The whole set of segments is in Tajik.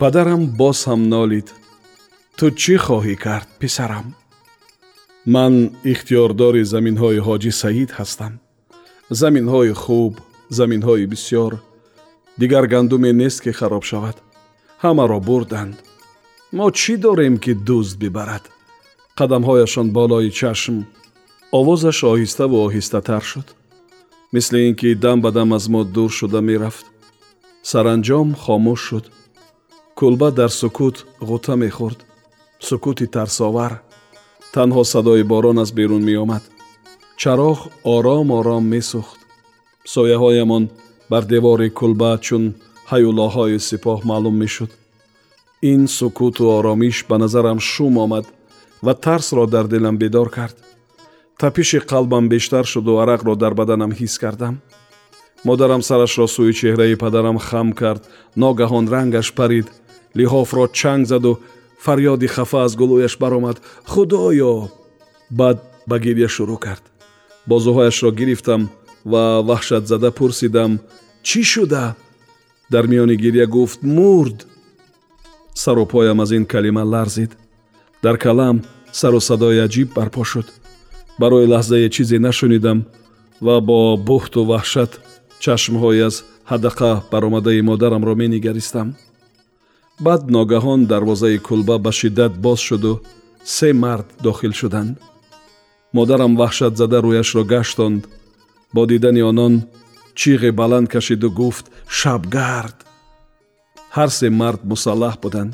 падарам боз ҳам нолид. Ту чӣ хоҳӣ кард писарам? Ман ихтиёрдори заминҳои ҳоҷӣ саид ҳастам. Заминҳои хуб заминҳои бисьёр. Дигар гандуме нест ки хароб шавад. Ҳамаро бурданд. Мо чӣ дорем ки дузд бибарад? Қадамҳояшон болои чашм овозаш оҳиставу оҳистатар шуд. Мисли ин ки дам ба дам аз мо дур шуда мерафт. Саранҷом хомӯш шуд кулба дар сукут ғута мехӯрд. Сукути тарсовар. Танҳо садои борон аз берун меомад. Чароғ ором ором месӯхт. Сояҳоямон бар девори кулба чун ҳаюлоҳои сипоҳ маълум мешуд. Ин сукуту оромиш ба назарам шум омад ва тарсро дар дилам бедор кард. Тапиши қалбам бештар шуду арақро дар баданам ҳис кардам. Модарам сарашро сӯи чеҳраи падарам хам кард ногаҳон рангаш парид лиҳофро чанг заду фарёди хафа аз гулӯяш баромад. Худоё! Баъд ба гирья шурӯъ кард. Бозуҳояшро гирифтам ва ваҳшатзада пурсидам чӣ шуда? Дар миёни гирья гуфт мурд! Сару поям аз ин калима ларзид. Дар калам сару садои аҷиб барпо шуд. Барои лаҳзае чизе нашунидам ва бо буҳту ваҳшат чашмҳои аз ҳадақа баромадаи модарамро менигаристам баъд ногаҳон дарвозаи кулба ба шиддат боз шуду се мард дохил шуданд. Модарам ваҳшатзада рӯяшро гаштонд. Бо дидани онон чиғе баланд кашиду гуфт шабгард ҳар се мард мусаллаҳ буданд.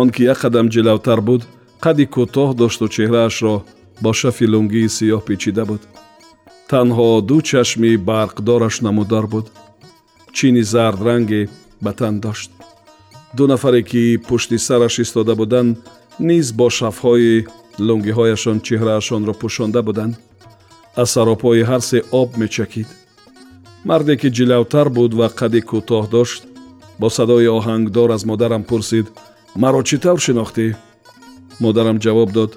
Он ки як қадам ҷилавтар буд қадди кӯтоҳ дошту чеҳраашро бо шафи лунгии сиёҳ печида буд. Танҳо ду чашми барқдораш намудор буд. Чини зардранге ба тан дошт ду нафаре ки пушти сараш истода буданд низ бо шафҳои лунгиҳояшон чеҳраашонро пӯшонда буданд. Аз саропои ҳар се об мечакид. Марде ки ҷилавтар буд ва қадди кӯтоҳ дошт бо садои оҳангдор аз модарам пурсид маро чӣ тавр шинохтӣ? Модарам ҷавоб дод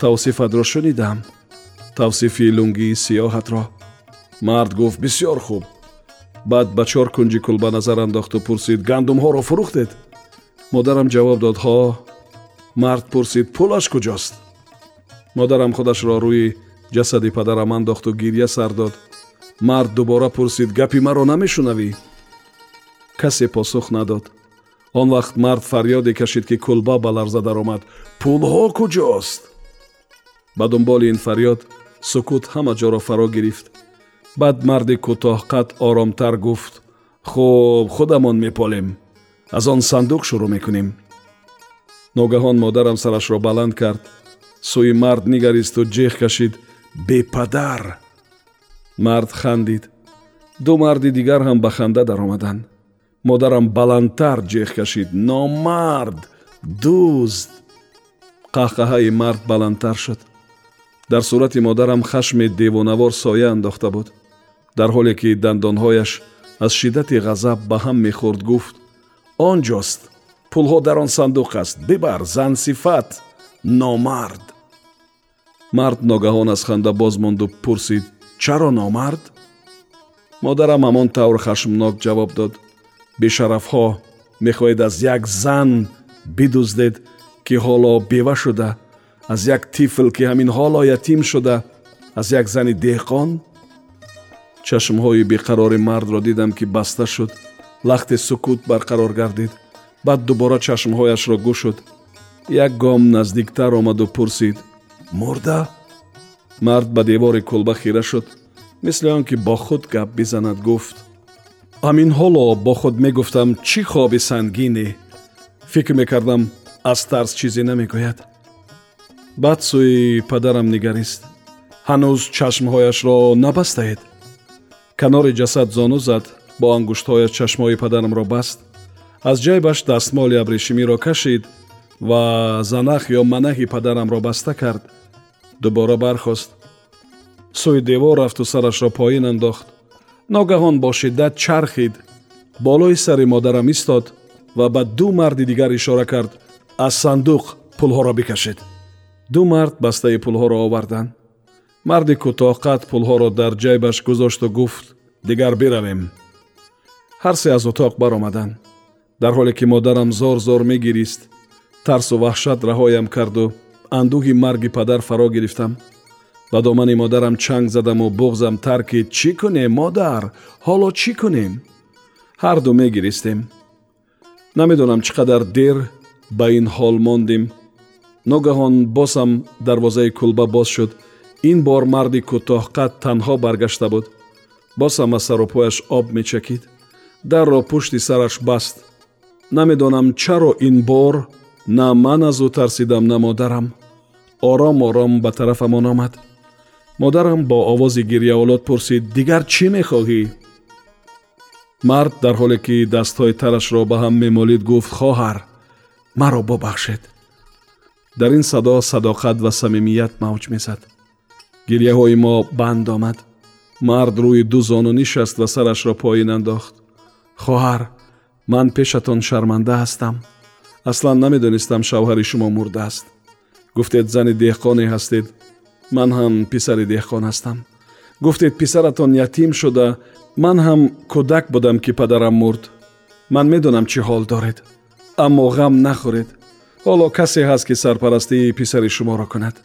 тавсифатро шунидам тавсифи лунгии сиёҳатро мард гуфт бисьёр хуб баъд ба чор кунҷи кулба назар андохту пурсид гандумҳоро фурӯхтед модарам ҷавоб дод ҳо мард пурсид пулаш куҷост модарам худашро рӯи ҷасади падарам андохту гирья сар дод мард дубора пурсид гапи маро намешунавӣ касе посух надод он вақт мард фарёде кашид ки кулба ба ларза даромад пулҳо куҷост ба дунболи ин фарёд сукут ҳама ҷоро фаро гирифт баъд марди кӯтоҳқад оромтар гуфт хуб худамон меполем аз он сандуқ шурӯъ мекунем. Ногаҳон модарам сарашро баланд кард. Сӯи мард нигаристу ҷех кашид бепадар! Мард хандид. Ду марди дигар ҳам ба ханда даромаданд модарам баландтар ҷех кашид номард! Дузд! Қаҳқаҳаи мард баландтар шуд. Дар сурати модарам хашми девонавор соя андохта буд. Дар ҳоле ки дандонҳояш аз шиддати ғазаб ба ҳам мехӯрд гуфт он ҷост пулҳо дар он сандуқ аст. Бибар зансифат номард. Мард ногаҳон аз ханда боз монду пурсид чаро номард? Модарам ҳамон тавр хашмнок ҷавоб дод. Бешарафҳо мехоҳед аз як зан бидуздед ки ҳоло бева шуда аз як тифл ки ҳамин ҳоло ятим шуда аз як зани деҳқон? Чашмҳои беқарори мардро дидам ки баста шуд лахте сукут барқарор гардид. Баъд дубора чашмҳояшро гушуд як гом наздиктар омаду пурсид мурда? Мард ба девори кулба хира шуд. Мисли он ки бо худ гап бизанад гуфт ҳамин ҳоло бо худ мегуфтам чӣ хоби сангине фикр мекардам аз тарс чизе намегӯяд баъд сӯи падарам нигарист ҳанӯз чашмҳояшро набастаед? Канори ҷасад зону зад бо ангуштҳояш чашмои падарамро баст аз ҷайбаш дастмоли абрешимиро кашид ва занах ё манаҳи падарамро баста кард дубора бархост. Сӯи девор рафту сарашро поин андохт. Ногаҳон бо шиддат чархид болои сари модарам истод ва ба ду марди дигар ишора кард аз сандуқ пулҳоро бикашед ду мард бастаи пулҳоро оварданд марди кӯтоҳқад пулҳоро дар ҷайбаш гузошту гуфт дигар биравем ҳар се аз утоқ баромаданд дар ҳоле ки модарам зор зор мегирист тарсу ваҳшат раҳоям карду андӯҳи марги падар фаро гирифтам. Ба домани модарам чанг задаму буғзам таркид чӣ кунем модар? Ҳоло чӣ кунем? ҳар ду мегиристем. Намедонам чӣ қадар дер ба ин ҳол мондем. Ногаҳон босам дарвозаи кулба боз шуд. Ин бор марди кӯтоҳқад танҳо баргашта буд. Босам аз сарупояш об мечакид дарро пушти сараш баст. Намедонам чаро ин бор на ман аз ӯ тарсидам на модарам. Ором ором ба тарафамон омад. Модарам бо овози гирьяолод пурсид дигар чӣ мехоҳӣ? Мард дар ҳоле ки дастҳои тарашро ба ҳам мемолид гуфт хоҳар маро бубахшед дар ин садо садоқат ва самимият мавҷ мезад. Гирьяҳои мо банд омад. Мард рӯи ду зону нишаст ва сарашро поин андохт хоҳар ман пешатон шарманда ҳастам. Аслан намедонистам шавҳари шумо мурдааст гуфтед зани деҳқоне ҳастед. Ман ҳам писари деҳқон ҳастам. Гуфтед писаратон ятим шуда. Ман ҳам кӯдак будам ки падарам мурд. Ман медонам чӣ ҳол доред. Аммо ғам нахӯред. Ҳоло касе ҳаст ки сарпарастии писари шуморо кунад.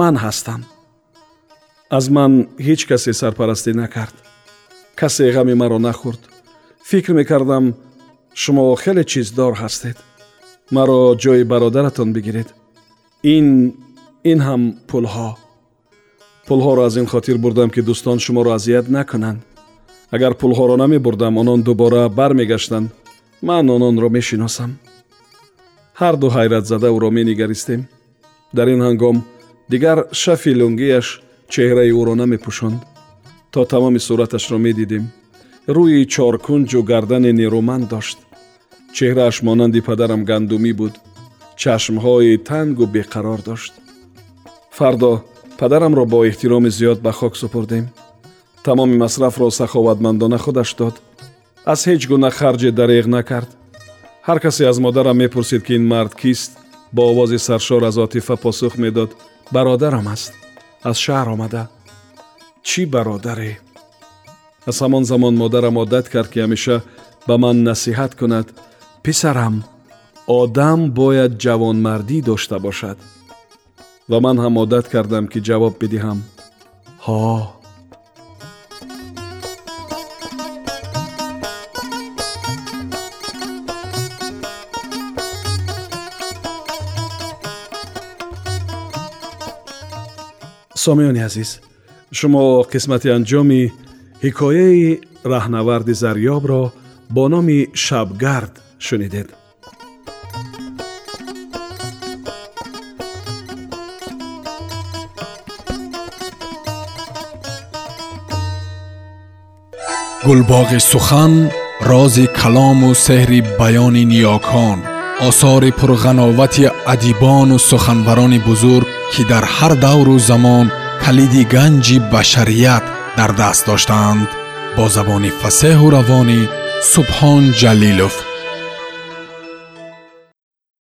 Ман ҳастам. Аз ман ҳеҷ касе сарпарастӣ накард. Касе ғами маро нахӯрд фикр мекардам шумо хеле чиздор ҳастед маро ҷои бародаратон бигиред ин ин ҳам пулҳо пулҳоро аз ин хотир бурдам ки дӯстон шуморо азият накунанд агар пулҳоро намебурдам онон дубора бармегаштанд ман ононро мешиносам ҳар ду ҳайратзада ӯро менигаристем дар ин ҳангом дигар шафи лунгияш чеҳраи ӯро намепӯшонд то тамоми сураташро медидем рӯи чоркунҷу гардани нерӯманд дошт чеҳрааш монанди падарам гандумӣ буд чашмҳои тангу беқарор дошт фардо падарамро бо эҳтироми зиёд ба хок супурдем тамоми масрафро саховатмандона худаш дод аз ҳеҷ гуна харҷе дареғ накард ҳар касе аз модарам мепурсид ки ин мард кист бо овози саршор аз отифа посух медод бародарам аст аз шаҳр омада чӣ бародаре аз ҳамон замон модарам одат кард ки ҳамеша ба ман насиҳат кунад писарам одам бояд ҷавонмардӣ дошта бошад ва ман ҳам одат кардам ки ҷавоб бидиҳам ҳо сомиёни азиз шумо қисмати анҷоми ҳикояи раҳнаварди зарёбро бо номи шабгард шунидед. Гулбоғи сухан рози калому сеҳри баёни ниёкон осори пурғановати адибону суханварони бузург ки дар ҳар давру замон калиди ганҷи башарият در دست داشتند با زبان فسه و روان سبحان جلیلوف.